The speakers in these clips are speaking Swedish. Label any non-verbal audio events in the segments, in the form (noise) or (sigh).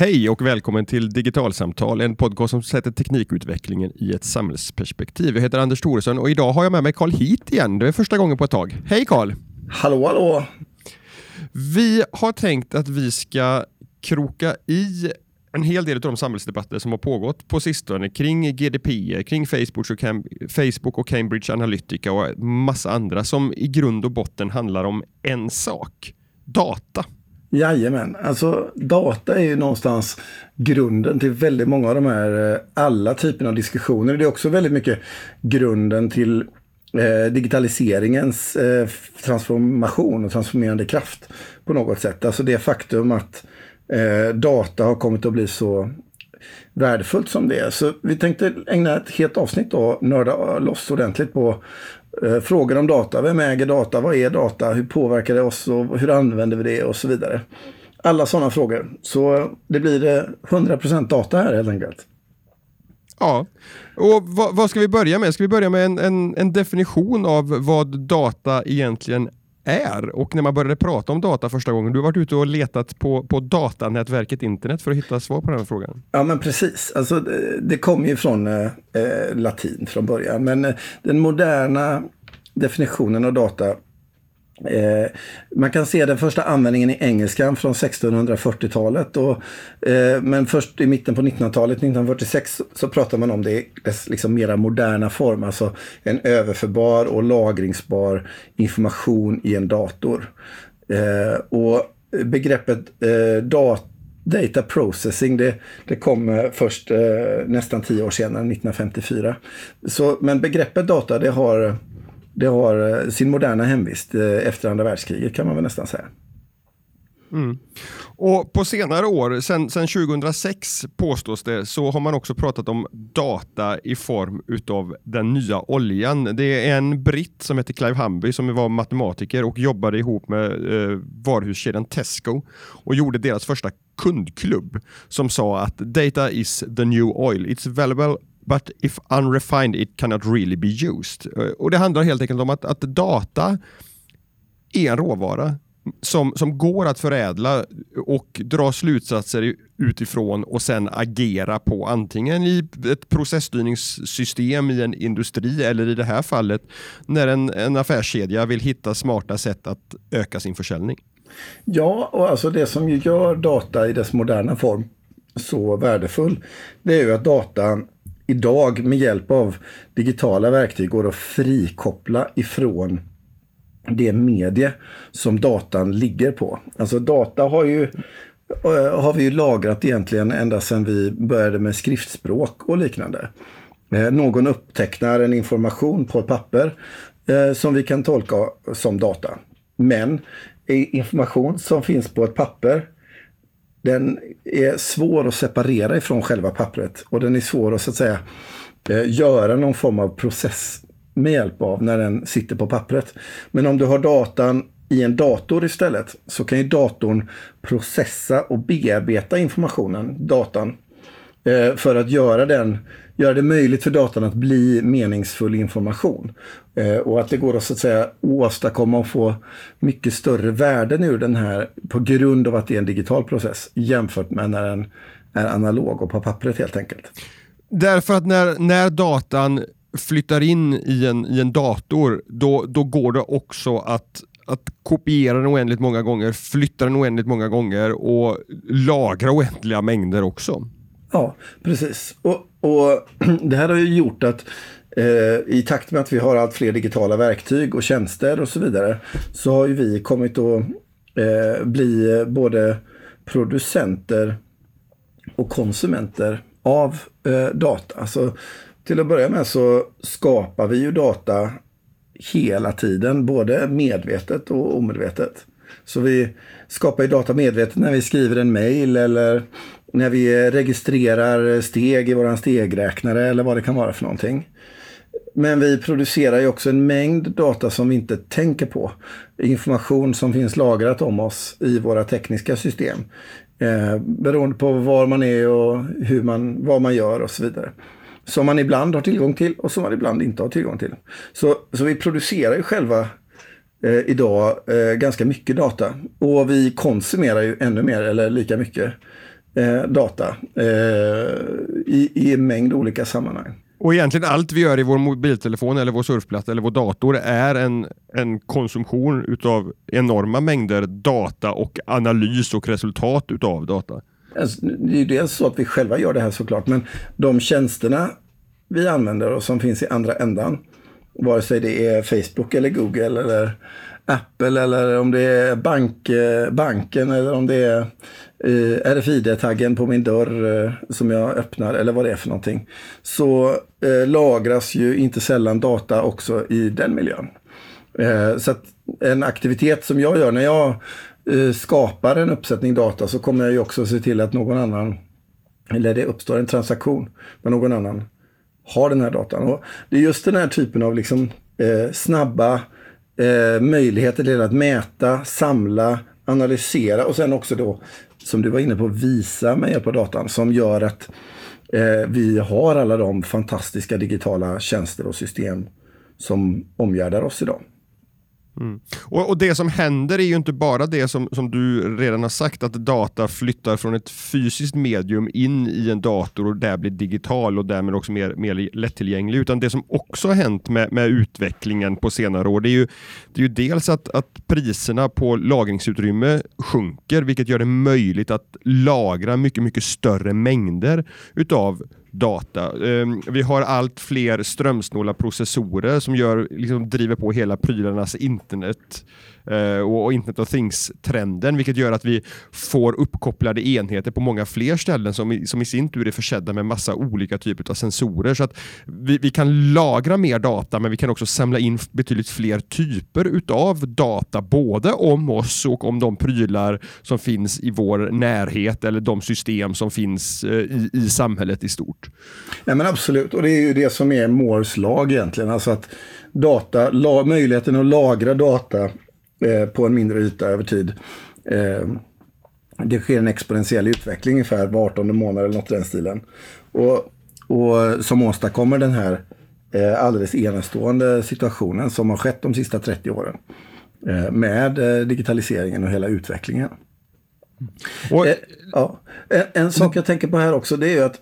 Hej och välkommen till Digitalsamtal, en podcast som sätter teknikutvecklingen i ett samhällsperspektiv. Jag heter Anders Thoresson och idag har jag med mig Carl Hit igen. Det är första gången på ett tag. Hej Carl! Hallå hallå! Vi har tänkt att vi ska kroka i en hel del av de samhällsdebatter som har pågått på sistone kring GDPR, kring Facebook och, Cam Facebook och Cambridge Analytica och massa andra som i grund och botten handlar om en sak. Data. Jajamän, alltså data är ju någonstans grunden till väldigt många av de här, eh, alla typerna av diskussioner. Det är också väldigt mycket grunden till eh, digitaliseringens eh, transformation och transformerande kraft på något sätt. Alltså det faktum att eh, data har kommit att bli så värdefullt som det är. Så vi tänkte ägna ett helt avsnitt och nörda loss ordentligt på frågor om data. Vem äger data? Vad är data? Hur påverkar det oss? Och hur använder vi det? Och så vidare. Alla sådana frågor. Så det blir eh, 100% data här helt enkelt. Ja, och vad, vad, ska vi börja med? Ska vi börja med en, en, en definition av vad data egentligen är och när man började prata om data första gången. Du har varit ute och letat på, på datanätverket internet för att hitta svar på den här frågan. Ja men precis. Alltså, det, det kommer ju från eh, eh, latin från början. Men eh, den moderna definitionen av data Eh, man kan se den första användningen i engelskan från 1640-talet. eh, men först i mitten på 1900-talet, 1946, så pratar man om det i dess liksom mera moderna form. Alltså en överförbar och lagringsbar information i en dator. Eh, och begreppet eh, dat Data processing, det, det kom först eh, nästan tio år senare, 1954. Så, men begreppet data, det har det har eh, sin moderna hemvist eh, efter andra världskriget kan man väl nästan säga. Mm. Och På senare år, sen, sen 2006 påstås det, så har man också pratat om data i form utav den nya oljan. Det är en britt som heter Clive Humby som var matematiker och jobbade ihop med eh, varuhuskedjan Tesco och gjorde deras första kundklubb som sa att data is the new oil. It's valuable but if unrefined it cannot really be used. Eh, och Det handlar helt enkelt om att, att data är en råvara som, som går att förädla och dra slutsatser utifrån och sen agera på antingen i ett processstyrningssystem i en industri eller i det här fallet när en, en affärskedja vill hitta smarta sätt att öka sin försäljning. Ja, och alltså det som gör data i dess moderna form så värdefull, det är ju att data idag med hjälp av digitala verktyg går att frikoppla ifrån det medie som datan ligger på. Alltså data har ju eh, har vi ju lagrat egentligen ända sedan vi började med skriftspråk och liknande. Eh, någon upptecknar en information på ett papper eh, som vi kan tolka som data. Men information som finns på ett papper den är svår att separera ifrån själva pappret och den är svår att så att säga eh, göra någon form av process med hjälp av när den sitter på pappret. Men om du har datan i en dator istället så kan ju datorn processa och bearbeta informationen, datan, eh, för att göra den göra det möjligt för datan att bli meningsfull information. Eh, och att det går att så att säga åstadkomma och få mycket större värden ur den här på grund av att det är en digital process jämfört med när den är analog och på pappret helt enkelt. Därför att när, när datan flyttar in i en, i en dator, då, då går det också att att kopiera den oändligt många gånger, flytta den oändligt många gånger och lagra oändliga mängder också. Ja, precis. Och, och (clears throat) det här har ju gjort att eh, i takt med att vi har allt fler digitala verktyg och tjänster och så vidare så har ju vi kommit att eh, bli både producenter och konsumenter av eh, data. Så till att börja med så skapar vi ju data hela tiden, både medvetet och omedvetet. Så vi skapar ju data medvetet när vi skriver en mail eller när vi registrerar steg i våran stegräknare eller vad det kan vara för någonting. Men vi producerar ju också en mängd data som vi inte tänker på. Information som finns lagrat om oss i våra tekniska system. Eh, beroende på var man är och hur man, vad man gör och så vidare. Som man ibland har tillgång till och som man ibland inte har tillgång till. Så, så vi producerar ju själva eh, idag eh, ganska mycket data. Och vi konsumerar ju ännu mer eller lika mycket eh, data eh, i, i en mängd olika sammanhang. Och egentligen allt vi gör i vår mobiltelefon eller vår surfplatta eller vår dator är en, en konsumtion utav enorma mängder data och analys och resultat utav data. Alltså, det är ju dels så att vi själva gör det här såklart, men de tjänsterna vi använder och som finns i andra ändan, vare sig det är Facebook eller Google eller Apple eller om det är bank, banken eller om det är eh, RFID-taggen på min dörr eh, som jag öppnar eller vad det är för någonting. Så eh, lagras ju inte sällan data också i den miljön. Eh, så att en aktivitet som jag gör när jag eh, skapar en uppsättning data så kommer jag ju också se till att någon annan, eller det uppstår en transaktion med någon annan har den här datan. Och det är just den här typen av liksom, eh, snabba eh, möjligheter till att mäta, samla, analysera och sen också då, som du var inne på, visa med hjälp av datan som gör att eh, vi har alla de fantastiska digitala tjänster och system som omgärdar oss idag. Mm. Och, och, Det som händer är ju inte bara det som, som du redan har sagt, att data flyttar från ett fysiskt medium in i en dator och där blir digital och därmed också mer, mer lättillgänglig. Utan det som också har hänt med, med utvecklingen på senare år, det är ju, det är ju dels att, att priserna på lagringsutrymme sjunker, vilket gör det möjligt att lagra mycket, mycket större mängder utav data. Ehm, vi har allt fler strömsnåla processorer som gör, liksom, driver på hela prylarnas internet Eh, och Internet of Things-trenden, vilket gör att vi får uppkopplade enheter på många fler ställen som i, som i sin tur är försedda med massa olika typer av sensorer. Så att vi, vi kan lagra mer data, men vi kan också samla in betydligt fler typer utav data, både om oss och om de prylar som finns i vår närhet eller de system som finns eh, i, i samhället i stort. Ja, men absolut, och det är ju det som är Moores lag egentligen. Alltså att data, la, möjligheten att lagra data Eh, på en mindre yta över tid. Eh, det sker en exponentiell utveckling ungefär var 18 månad eller något i den stilen. Och, och som åstadkommer den här eh, alldeles enastående situationen som har skett de sista 30 åren. med digitaliseringen och hela utvecklingen. Och, ja. en, en, sak jag tänker på här också det är ju att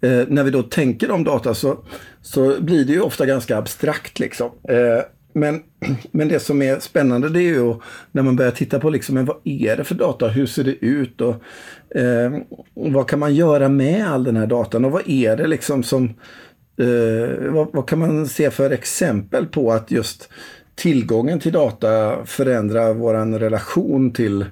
(clears throat) när vi då tänker om data så, så blir det ju ofta ganska abstrakt. Liksom. Men, (clears throat) men det som är spännande det är ju när man börjar titta på liksom, men vad är det för data, hur ser det ut? Och eh, vad kan man göra med all den här datan? Och vad är det liksom som, eh, vad, vad, kan man se för exempel på att just tillgången till data förändrar våran relation till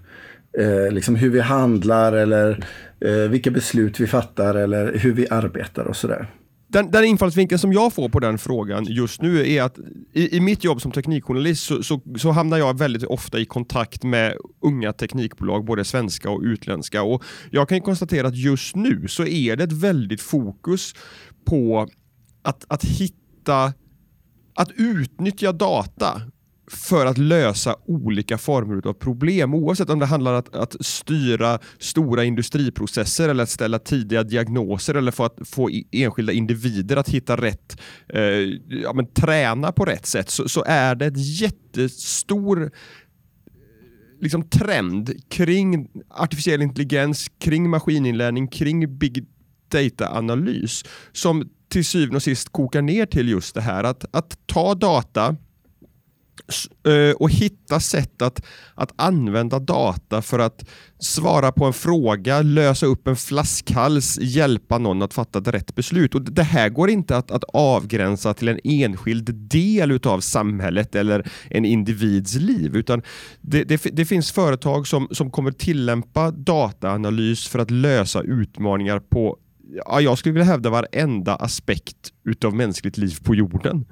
eh, liksom hur vi handlar eller eh, vilka beslut vi fattar eller hur vi arbetar och sådär? Den, den infallsvinkeln som jag får på den frågan just nu är att i, i mitt jobb som teknikjournalist så, så, så, hamnar jag väldigt ofta i kontakt med unga teknikbolag, både svenska och utländska. Och jag kan konstatera att just nu så är det ett väldigt fokus på att, att hitta att utnyttja data för att lösa olika former av problem. Oavsett om det handlar om att, att styra stora industriprocesser eller att ställa tidiga diagnoser eller för att få enskilda individer att hitta rätt, eh, ja, men, träna på rätt sätt så, så är det ett jättestor eh, liksom, trend kring artificiell intelligens, kring maskininlärning, kring big data-analys som till syvende och sist kokar ner till just det här att, att ta data Eh, och hitta sätt att, att använda data för att svara på en fråga, lösa upp en flaskhals, hjälpa någon att fatta ett rätt beslut. Och Det här går inte att, att avgränsa till en enskild del av samhället eller en individs liv, utan det, det, det finns företag som, som kommer tillämpa dataanalys för att lösa utmaningar på, ja, jag skulle vilja hävda varenda aspekt utav mänskligt liv på jorden.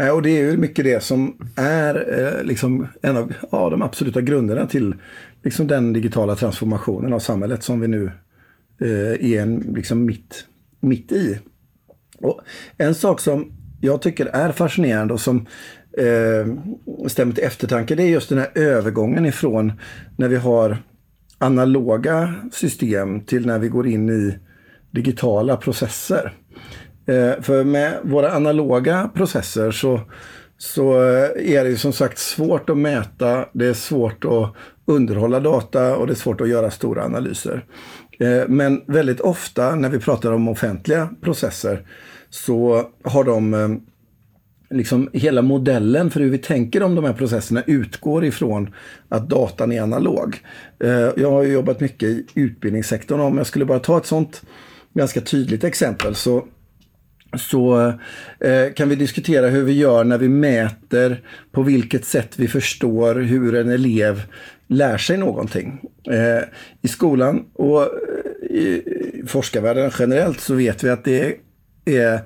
Eh, och det är ju mycket det som är eh, liksom en av ja, de absoluta grunderna till liksom den digitala transformationen av samhället som vi nu eh, är en, liksom mitt, mitt i. Och en sak som jag tycker är fascinerande och som eh, stämmer till eftertanke det är just den här övergången ifrån när vi har analoga system till när vi går in i digitala processer. Eh, för med våra analoga processer så, så eh, är det ju som sagt svårt att mäta, det är svårt att underhålla data och det är svårt att göra stora analyser. Eh, men väldigt ofta när vi pratar om offentliga processer så har de liksom hela modellen för hur vi tänker om de här processerna utgår ifrån att datan är analog. Jag har jobbat mycket i utbildningssektorn. Om jag skulle bara ta ett sånt ganska tydligt exempel så så eh, kan vi diskutera hur vi gör när vi mäter på vilket sätt vi förstår hur en elev lär sig någonting. Eh, I skolan och eh, i forskarvärlden generellt så vet vi att det är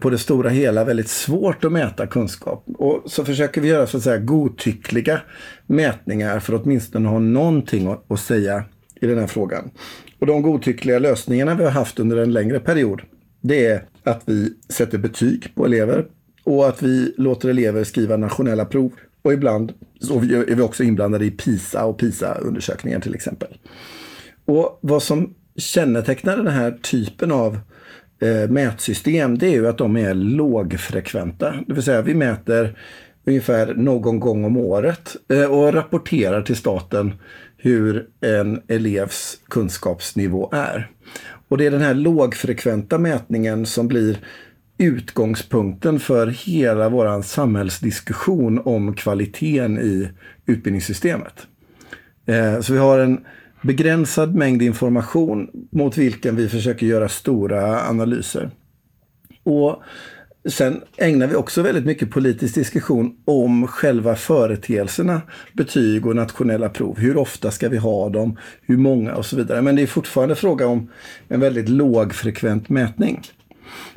på det stora hela väldigt svårt att mäta kunskap. Och så försöker vi göra så att säga godtyckliga mätningar för att åtminstone ha någonting att säga i den här frågan. Och de godtyckliga lösningarna vi har haft under en längre period det är att vi sätter betyg på elever och att vi låter elever skriva nationella prov. Och ibland så är vi också inblandade i PISA och PISA-undersökningar till exempel. Och vad som kännetecknar den här typen av eh, mätsystem det är ju att de är lågfrekventa. Det vill säga vi mäter ungefär någon gång om året eh, och rapporterar till staten hur en elevs kunskapsnivå är. Och det är den här lågfrekventa mätningen som blir utgångspunkten för hela vår samhällsdiskussion om kvaliteten i utbildningssystemet. Eh, så vi har en begränsad mängd information mot vilken vi försöker göra stora analyser. Och Sen ägnar vi också väldigt mycket politisk diskussion om själva företeelserna betyg och nationella prov. Hur ofta ska vi ha dem? Hur många och så vidare. Men det är fortfarande fråga om en väldigt lågfrekvent mätning.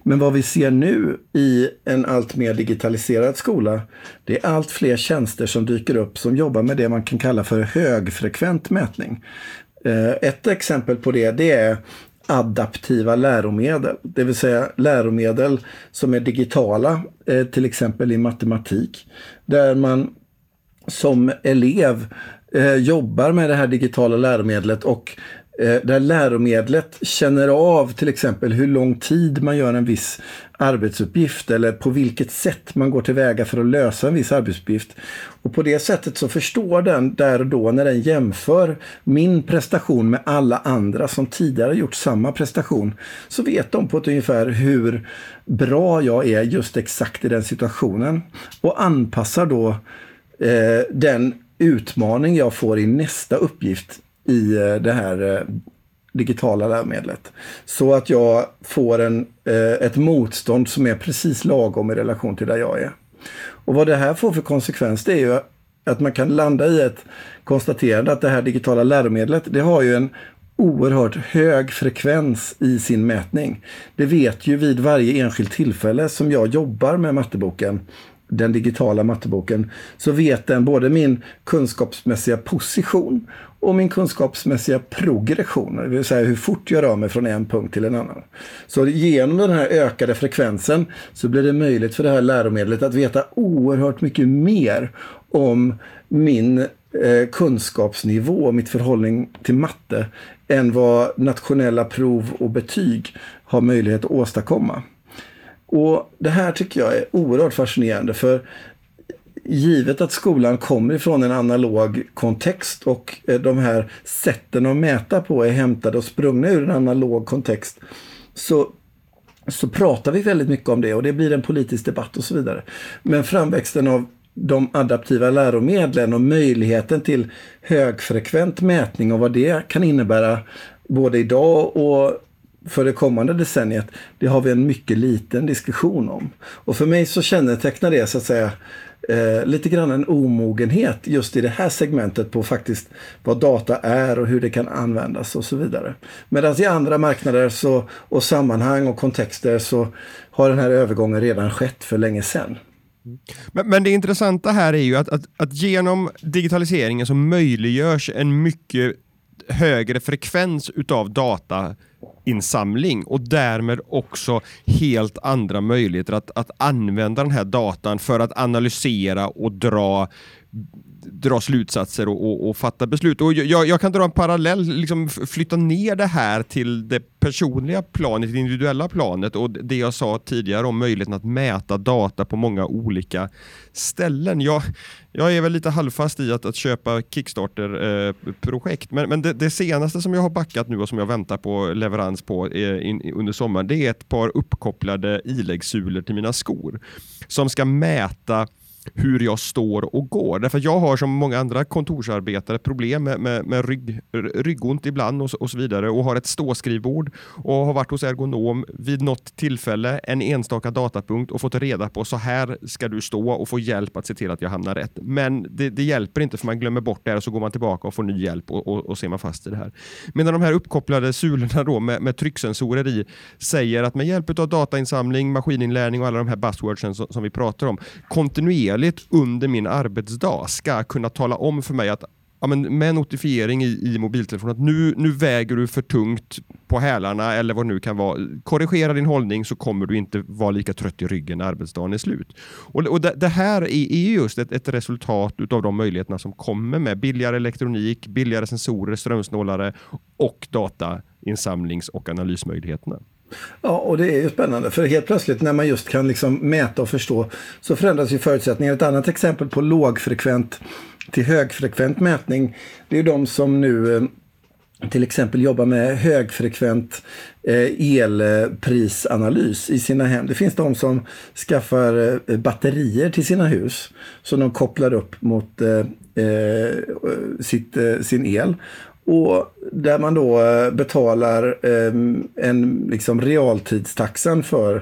Men vad vi ser nu i en allt mer digitaliserad skola, det är allt fler tjänster som dyker upp som jobbar med det man kan kalla för högfrekvent mätning. Eh, ett exempel på det, det är adaptiva läromedel. Det vill säga läromedel som är digitala, eh, till exempel i matematik. Där man som elev eh, jobbar med det här digitala läromedlet och Eh, där läromedlet känner av till exempel hur lång tid man gör en viss arbetsuppgift eller på vilket sätt man går tillväga för att lösa en viss arbetsuppgift. Och på det sättet så förstår den där och då när den jämför min prestation med alla andra som tidigare gjort samma prestation så vet de på ett ungefär hur bra jag är just exakt i den situationen och anpassar då eh, den utmaning jag får i nästa uppgift i eh, det här eh, digitala läromedlet. Så att jag får en, eh, ett motstånd som är precis lagom i relation till där jag är. Och vad det här får för konsekvens det är ju att man kan landa i ett konstaterande att det här digitala läromedlet det har ju en oerhört hög frekvens i sin mätning. Det vet ju vid varje enskilt tillfälle som jag jobbar med matteboken den digitala matteboken så vet den både min kunskapsmässiga position och min kunskapsmässiga progression, det vill säga hur fort jag rör mig från en punkt till en annan. Så genom den här ökade frekvensen så blir det möjligt för det här läromedlet att veta oerhört mycket mer om min eh, kunskapsnivå, mitt förhållning till matte, än vad nationella prov och betyg har möjlighet att åstadkomma. Och Det här tycker jag är oerhört fascinerande för givet att skolan kommer ifrån en analog kontext och eh, de här sätten att mäta på är hämtade och sprungna ur en analog kontext så, så pratar vi väldigt mycket om det och det blir en politisk debatt och så vidare. Men framväxten av de adaptiva läromedlen och möjligheten till högfrekvent mätning och vad det kan innebära både idag och för det kommande decenniet, det har vi en mycket liten diskussion om. Och för mig så kännetecknar det så att säga eh, lite grann en omogenhet just i det här segmentet på faktiskt vad data är och hur det kan användas och så vidare. Medan i andra marknader så, och sammanhang och kontexter så har den här övergången redan skett för länge sedan. Men, men, det intressanta här är ju att, att, att genom digitaliseringen så möjliggörs en mycket högre frekvens utav data insamling och därmed också helt andra möjligheter att, att använda den här datan för att analysera och dra dra slutsatser och, och, och fatta beslut. Och jag, jag, kan dra en parallell, liksom flytta ner det här till det personliga planet, det individuella planet och det jag sa tidigare om möjligheten att mäta data på många olika ställen. Jag, jag är väl lite halvfast i att, att köpa Kickstarter-projekt, eh, men, men det, det, senaste som jag har backat nu och som jag väntar på leverans på eh, in, under sommaren, det är ett par uppkopplade iläggssulor till mina skor som ska mäta hur jag står och går. Därför jag har som många andra kontorsarbetare problem med, med, med rygg, ryggont ibland och, och, så vidare och har ett ståskrivbord och har varit hos ergonom vid något tillfälle, en enstaka datapunkt och fått reda på så här ska du stå och få hjälp att se till att jag hamnar rätt. Men det, det hjälper inte för man glömmer bort det och så går man tillbaka och får ny hjälp och, och, och ser man fast i det här. Medan de här uppkopplade sulorna då med, med trycksensorer i säger att med hjälp av datainsamling, maskininlärning och alla de här buzzwordsen som, som vi pratar om kontinuerligt kontinuerligt under min arbetsdag ska kunna tala om för mig att ja, men med notifiering i, i mobiltelefonen att nu, nu väger du för tungt på hälarna eller vad det nu kan vara. Korrigera din hållning så kommer du inte vara lika trött i ryggen när arbetsdagen är slut. Och, och det, det, här är, är just ett, ett resultat av de möjligheterna som kommer med billigare elektronik, billigare sensorer, strömsnålare och datainsamlings och analysmöjligheterna. Ja, och det är ju spännande. För helt plötsligt när man just kan liksom mäta och förstå så förändras ju förutsättningar. Ett annat exempel på lågfrekvent till högfrekvent mätning det är de som nu eh, till exempel jobbar med högfrekvent eh, elprisanalys i sina hem. Det finns de som skaffar eh, batterier till sina hus som de kopplar upp mot sitt, sin el. Och där man då eh, betalar ehm, en liksom realtidstaxan för,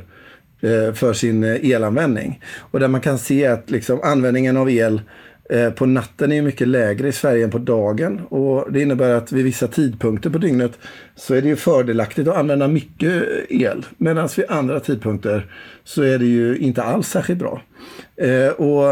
eh, för sin eh, elanvändning. Och där man kan se att liksom användningen av el eh, på natten är mycket lägre i Sverige än på dagen. Och Det innebär att vid vissa tidpunkter på dygnet så är det ju fördelaktigt att använda mycket el. Medan vid andra tidpunkter så är det ju inte alls särskilt bra. Och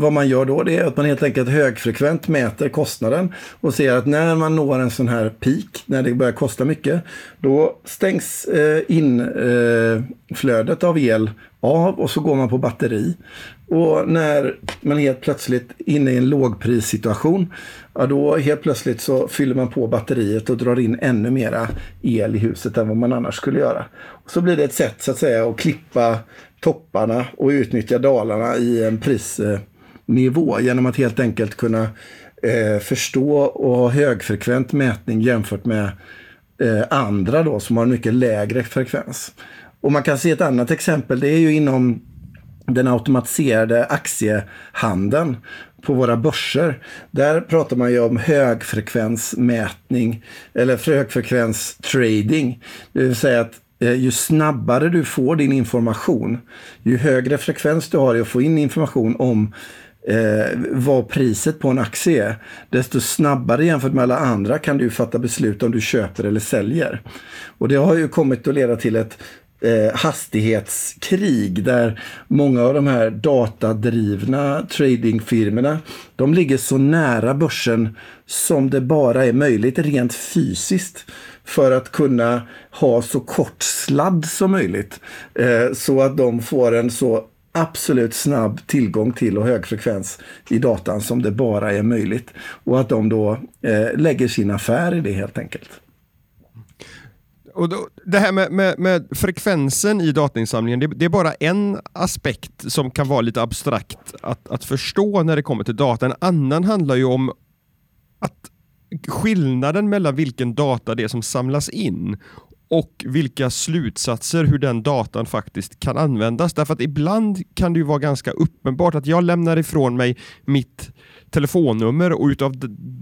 vad man gör då det är att man helt enkelt högfrekvent mäter kostnaden och ser att när man når en sån här peak, när det börjar kosta mycket, då stängs eh, inflödet eh, av el av och så går man på batteri. Och när man helt plötsligt är inne i en lågprissituation, ja då helt plötsligt så fyller man på batteriet och drar in ännu mera el i huset än vad man annars skulle göra. Och så blir det ett sätt så att säga att klippa topparna och utnyttja dalarna i en pris... Eh, nivå genom att helt enkelt kunna eh, förstå och ha högfrekvent mätning jämfört med eh, andra då som har en mycket lägre frekvens. Och man kan se ett annat exempel, det är ju inom den automatiserade aktiehandeln på våra börser. Där pratar man ju om högfrekvensmätning eller högfrekvens trading. Det vill säga att eh, ju snabbare du får din information, ju högre frekvens du har i att få in information om eh, vad priset på en aktie är, desto snabbare jämfört med alla andra kan du fatta beslut om du köper eller säljer. Och det har ju kommit att leda till ett eh, hastighetskrig där många av de här datadrivna tradingfirmorna de ligger så nära börsen som det bara är möjligt rent fysiskt för att kunna ha så kort sladd som möjligt. Eh, så att de får en så absolut snabb tillgång till och hög frekvens i datan som det bara är möjligt. Och att de då eh, lägger sin affär i det helt enkelt. Och då, det här med, med, med, frekvensen i datainsamlingen, det, det, är bara en aspekt som kan vara lite abstrakt att, att förstå när det kommer till data. En annan handlar ju om att skillnaden mellan vilken data det är som samlas in och vilka slutsatser hur den datan faktiskt kan användas. Därför att ibland kan det ju vara ganska uppenbart att jag lämnar ifrån mig mitt telefonnummer och utav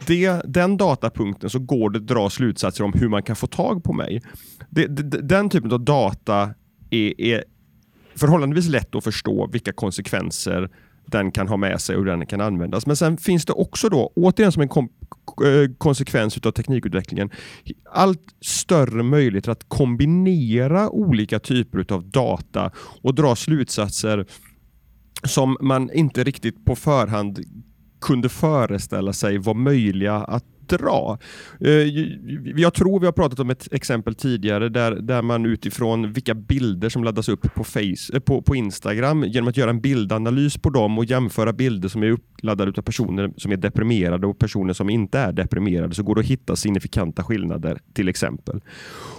det, den datapunkten så går det att dra slutsatser om hur man kan få tag på mig. Det, det, den typen av data är, är förhållandevis lätt att förstå vilka konsekvenser den kan ha med sig och hur den kan användas. Men sen finns det också då, återigen som en komp... Eh, konsekvens av teknikutvecklingen, allt större möjligheter att kombinera olika typer av data och dra slutsatser som man inte riktigt på förhand kunde föreställa sig var möjliga att dra. Eh, jag tror vi har pratat om ett exempel tidigare där, där man utifrån vilka bilder som laddas upp på, face, eh, på, på Instagram genom att göra en bildanalys på dem och jämföra bilder som är uppladdade av personer som är deprimerade och personer som inte är deprimerade så går det att hitta signifikanta skillnader till exempel.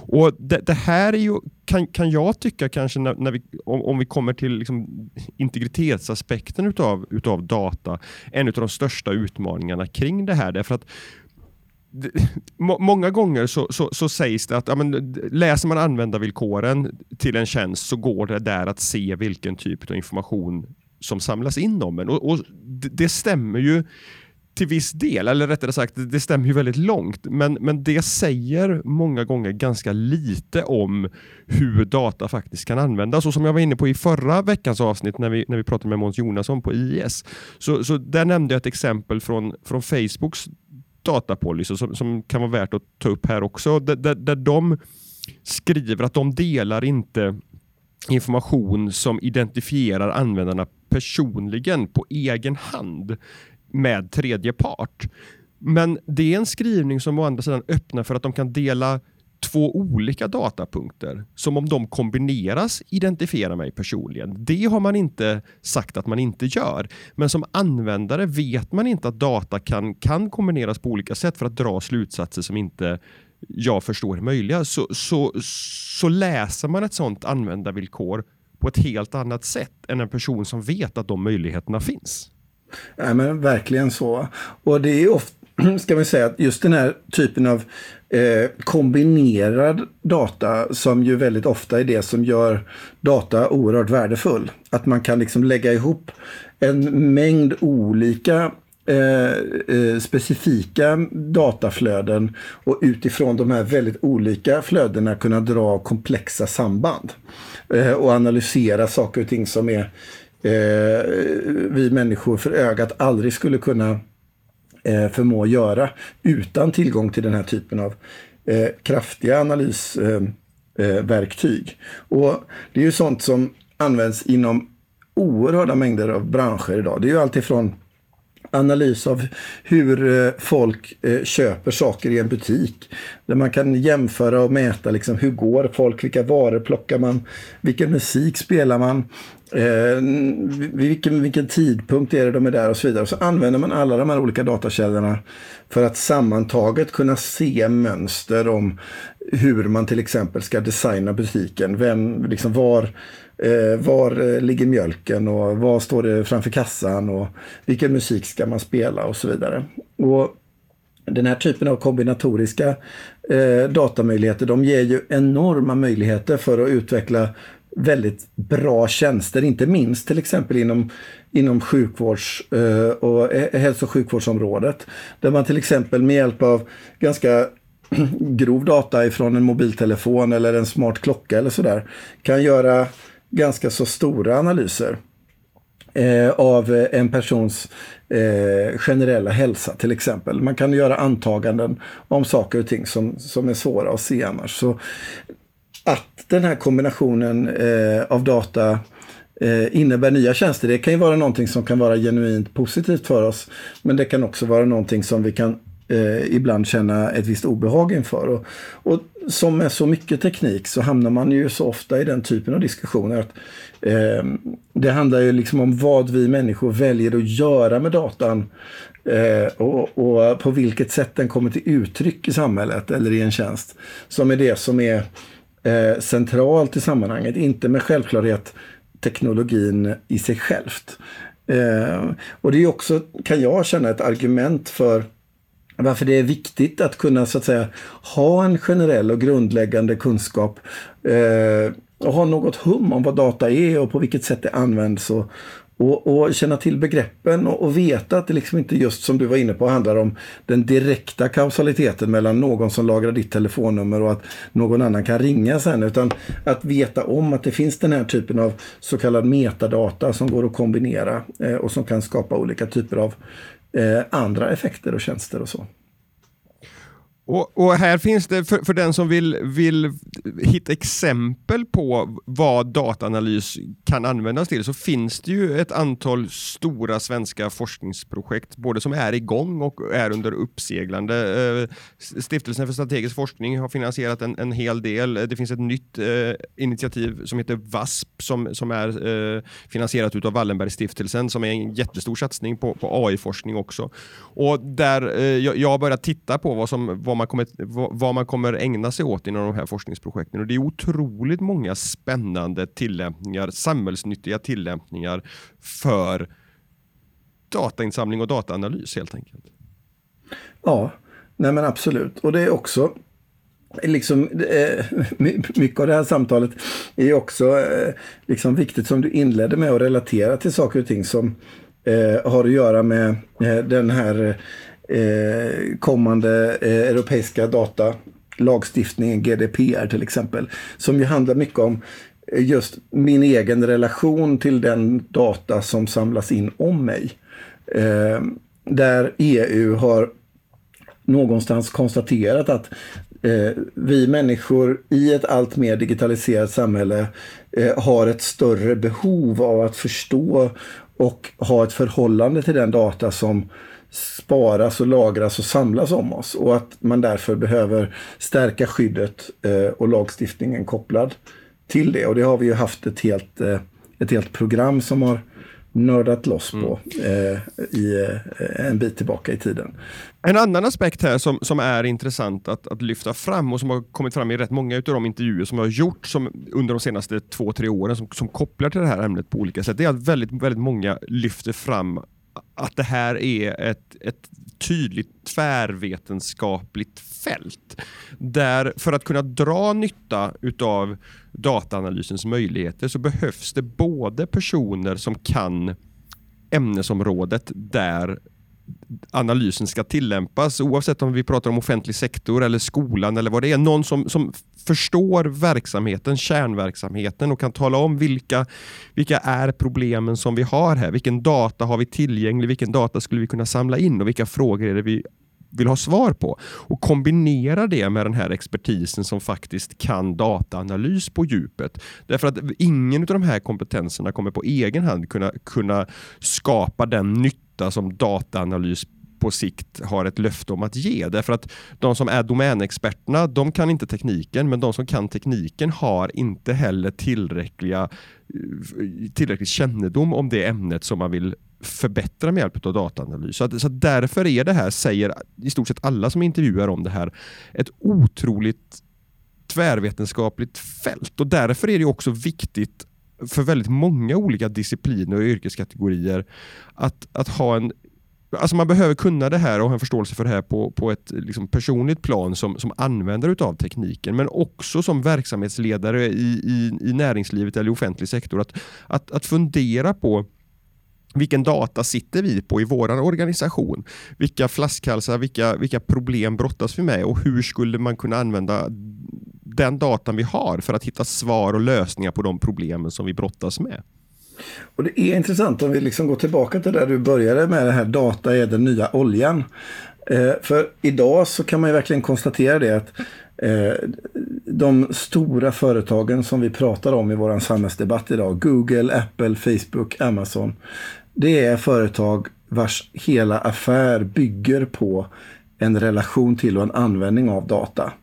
Och det, det här är ju, kan, kan jag tycka kanske när, när vi, om, om vi kommer till liksom integritetsaspekten utav, utav data, en av de största utmaningarna kring det här. Därför att Många gånger så, så, så, sägs det att ja, men, läser man användarvillkoren till en tjänst så går det där att se vilken typ av information som samlas in om en. Och, och det stämmer ju till viss del, eller rättare sagt, det stämmer ju väldigt långt, men, men det säger många gånger ganska lite om hur data faktiskt kan användas. Och som jag var inne på i förra veckans avsnitt när vi, när vi pratade med Måns Jonasson på IS, så, så där nämnde jag ett exempel från, från Facebooks datapolicy som, som kan vara värt att ta upp här också, där, där, där de skriver att de delar inte information som identifierar användarna personligen på egen hand med tredje part. Men det är en skrivning som å andra sidan öppnar för att de kan dela två olika datapunkter som om de kombineras identifierar mig personligen. Det har man inte sagt att man inte gör. Men som användare vet man inte att data kan, kan kombineras på olika sätt för att dra slutsatser som inte jag förstår är möjliga. Så, så, så läser man ett sådant användarvillkor på ett helt annat sätt än en person som vet att de möjligheterna finns. Ja, men verkligen så. Och det är ofta, (clears throat) ska man säga, att just den här typen av eh, kombinerad data som ju väldigt ofta är det som gör data oerhört värdefull. Att man kan liksom lägga ihop en mängd olika Eh, eh, specifika dataflöden och utifrån de här väldigt olika flödena kunna dra komplexa samband. Eh, och analysera saker och ting som är eh, vi människor för ögat aldrig skulle kunna eh, förmå göra utan tillgång till den här typen av eh, kraftiga analysverktyg. Eh, eh och det är ju sånt som används inom oerhörda mängder av branscher idag. Det är ju alltifrån analys av hur eh, folk eh, köper saker i en butik. Där man kan jämföra och mäta liksom hur går folk, vilka varor plockar man, vilken musik spelar man. Eh, vilken, vilken tidpunkt är det de är där och så vidare. Så använder man alla de här olika datakällorna för att sammantaget kunna se mönster om hur man till exempel ska designa butiken. Vem, liksom var, eh, var eh, ligger mjölken och vad står det framför kassan och vilken musik ska man spela och så vidare. Och den här typen av kombinatoriska eh, datamöjligheter de ger ju enorma möjligheter för att utveckla väldigt bra tjänster, inte minst till exempel inom, inom sjukvårds eh, och hälso och sjukvårdsområdet. Där man till exempel med hjälp av ganska (clears throat) grov data ifrån en mobiltelefon eller en smart klocka eller sådär kan göra ganska så stora analyser eh, av eh, en persons eh, generella hälsa till exempel. Man kan göra antaganden om saker och ting som, som är svåra att se annars. Så att den här kombinationen eh, av data eh, innebär nya tjänster. Det kan ju vara någonting som kan vara genuint positivt för oss. Men det kan också vara någonting som vi kan eh, ibland känna ett visst obehag inför. Och, och som med så mycket teknik så hamnar man ju så ofta i den typen av diskussioner. att eh, Det handlar ju liksom om vad vi människor väljer att göra med datan. Eh, och, och, på vilket sätt den kommer till uttryck i samhället eller i en tjänst. Som är det som är eh, centralt i sammanhanget. Inte med självklarhet teknologin i sig självt. Eh, och det är också, kan jag känna, ett argument för varför det är viktigt att kunna så att säga ha en generell och grundläggande kunskap eh, och ha något hum om vad data är och på vilket sätt det används och, och, och känna till begreppen och, och, veta att det liksom inte just som du var inne på handlar om den direkta kausaliteten mellan någon som lagrar ditt telefonnummer och att någon annan kan ringa sen. Utan att veta om att det finns den här typen av så kallad metadata som går att kombinera eh, och som kan skapa olika typer av eh, andra effekter och tjänster och så. Och, och, här finns det, för, för den som vill, vill hitta exempel på vad dataanalys kan användas till, så finns det ju ett antal stora svenska forskningsprojekt, både som är igång och är under uppseglande. Eh, Stiftelsen för strategisk forskning har finansierat en, en hel del. Det finns ett nytt eh, initiativ som heter VASP som, som är eh, finansierat av Wallenbergstiftelsen som är en jättestor satsning på, på AI-forskning också. Och där eh, jag, jag har börjat titta på vad som vad man, kommer, vad man kommer ägna sig åt inom de här forskningsprojekten. Och det är otroligt många spännande tillämpningar, samhällsnyttiga tillämpningar för datainsamling och dataanalys helt enkelt. Ja, nej men absolut. Och det är också liksom, eh, mycket av det här samtalet är också eh, liksom viktigt som du inledde med att relatera till saker och ting som eh, har att göra med eh, den här eh, kommande eh, europeiska datalagstiftningen, GDPR till exempel, som ju handlar mycket om eh, just min egen relation till den data som samlas in om mig. Eh, där EU har någonstans konstaterat att eh, vi människor i ett allt mer digitaliserat samhälle eh, har ett större behov av att förstå och ha ett förhållande till den data som sparas och lagras och samlas om oss och att man därför behöver stärka skyddet eh, och lagstiftningen kopplad till det. Och det har vi ju haft ett helt, eh, ett helt program som har nördat loss på mm. eh, i, eh, en bit tillbaka i tiden. En annan aspekt här som, som är intressant att, att lyfta fram och som har kommit fram i rätt många av de intervjuer som jag har gjort som, under de senaste två, tre åren som, som kopplar till det här ämnet på olika sätt, det är att väldigt, väldigt många lyfter fram att det här är ett, ett tydligt tvärvetenskapligt fält. Där för att kunna dra nytta utav dataanalysens möjligheter så behövs det både personer som kan ämnesområdet där analysen ska tillämpas oavsett om vi pratar om offentlig sektor eller skolan eller vad det är. Någon som, som förstår verksamheten, kärnverksamheten och kan tala om vilka, vilka är problemen som vi har här. Vilken data har vi tillgänglig? Vilken data skulle vi kunna samla in och vilka frågor är det vi vill ha svar på. Och kombinera det med den här expertisen som faktiskt kan dataanalys på djupet. Därför att ingen av de här kompetenserna kommer på egen hand kunna, kunna skapa den nytta som dataanalys på sikt har ett löfte om att ge. Därför att de som är domänexperterna, de kan inte tekniken, men de som kan tekniken har inte heller tillräckliga, eh, tillräcklig kännedom om det ämnet som man vill förbättra med hjälp av dataanalys. Så, att, så därför är det här, säger i stort sett alla som intervjuar om det här, ett otroligt tvärvetenskapligt fält. Och därför är det också viktigt för väldigt många olika discipliner och yrkeskategorier att, att ha en Alltså man behöver kunna det här och ha en förståelse för det här på, på ett liksom personligt plan som, som användare av tekniken men också som verksamhetsledare i, i, i näringslivet eller i offentlig sektor. Att, att, att fundera på vilken data sitter vi på i vår organisation? Vilka flaskhalsar, vilka, vilka problem brottas vi med och hur skulle man kunna använda den datan vi har för att hitta svar och lösningar på de problemen som vi brottas med? Och Det är intressant om vi liksom går tillbaka till där du började med det här data är den nya oljan. Eh, för idag så kan man ju verkligen konstatera det att eh, de stora företagen som vi pratar om i vår samhällsdebatt idag, Google, Apple, Facebook, Amazon, det är företag vars hela affär bygger på en relation till och en användning av data.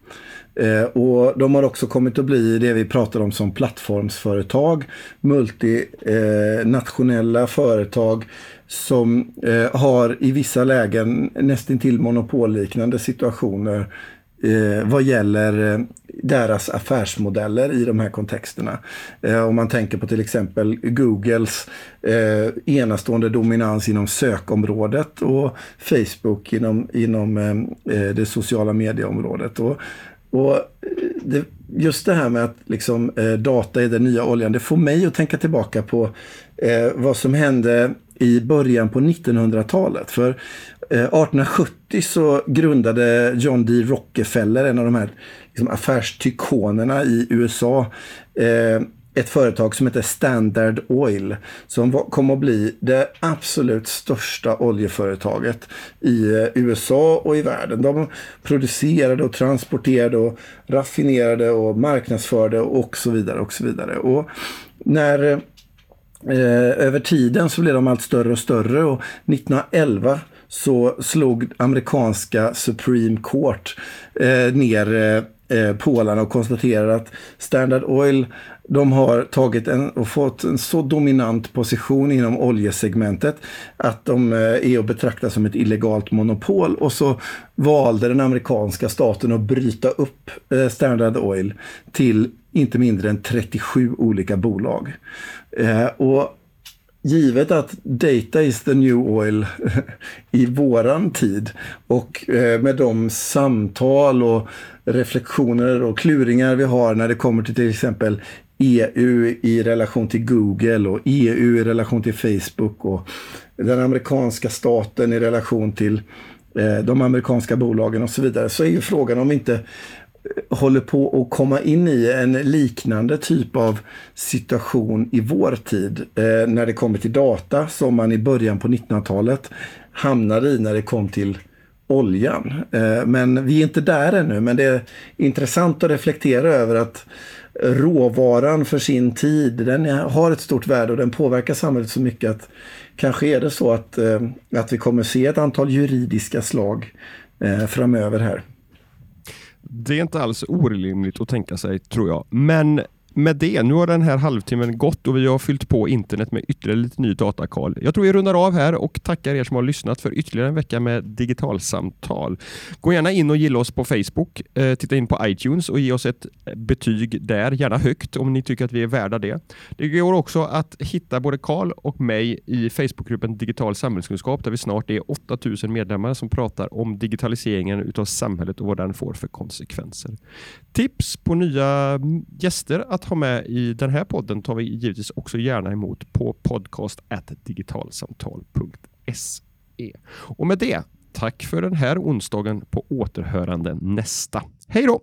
Eh, och De har också kommit att bli det vi pratar om som plattformsföretag, multinationella eh, företag som eh, har i vissa lägen nästintill monopolliknande situationer eh, vad gäller eh, deras affärsmodeller i de här kontexterna. Eh, om man tänker på till exempel Googles eh, enastående dominans inom sökområdet och Facebook inom, inom eh, eh det sociala medieområdet. Och, och eh, det, just det här med att liksom, eh, data är den nya oljan, det får mig att tänka tillbaka på eh, vad som hände i början på 1900-talet. För eh, 1870 så grundade John D. Rockefeller, en av de här liksom, affärstykonerna i USA, eh, ett företag som heter Standard Oil som kom att bli det absolut största oljeföretaget i eh, USA och i världen. De producerade och transporterade och raffinerade och marknadsförde och så vidare och så vidare. Och när eh, över tiden så blev de allt större och större och 1911 så slog amerikanska Supreme Court eh, ner eh, eh, Polarna och konstaterade att Standard Oil de har tagit en, och fått en så dominant position inom oljesegmentet att de eh, är att betrakta som ett illegalt monopol och så valde den amerikanska staten att bryta upp eh, Standard Oil till inte mindre än 37 olika bolag. Eh, och givet att data is the new oil (laughs) i våran tid och med de samtal och reflektioner och kluringar vi har när det kommer till till exempel EU i relation till Google och EU i relation till Facebook och den amerikanska staten i relation till eh, de amerikanska bolagen och så vidare så är ju frågan om vi inte eh, håller på att komma in i en liknande typ av situation i vår tid eh, när det kommer till data som man i början på 1900-talet hamnade i när det kom till oljan. Men vi är inte där ännu, men det är intressant att reflektera över att råvaran för sin tid, den har ett stort värde och den påverkar samhället så mycket att kanske är det så att, eh, att vi kommer se ett antal juridiska slag eh, framöver här. Det är inte alls orimligt att tänka sig, tror jag. Men med det, nu har den här halvtimmen gått och vi har fyllt på internet med ytterligare lite ny data, Carl. Jag tror vi rundar av här och tackar er som har lyssnat för ytterligare en vecka med digitalsamtal. Gå gärna in och gilla oss på Facebook, eh, titta in på iTunes och ge oss ett betyg där, gärna högt om ni tycker att vi är värda det. Det går också att hitta både Karl och mig i Facebookgruppen Digital samhällskunskap där vi snart är 8000 medlemmar som pratar om digitaliseringen utav samhället och vad den får för konsekvenser. Tips på nya gäster att ha med i den här podden tar vi givetvis också gärna emot på podcast.digitalsamtal.se. Och med det, tack för den här onsdagen på återhörande nästa. Hej då!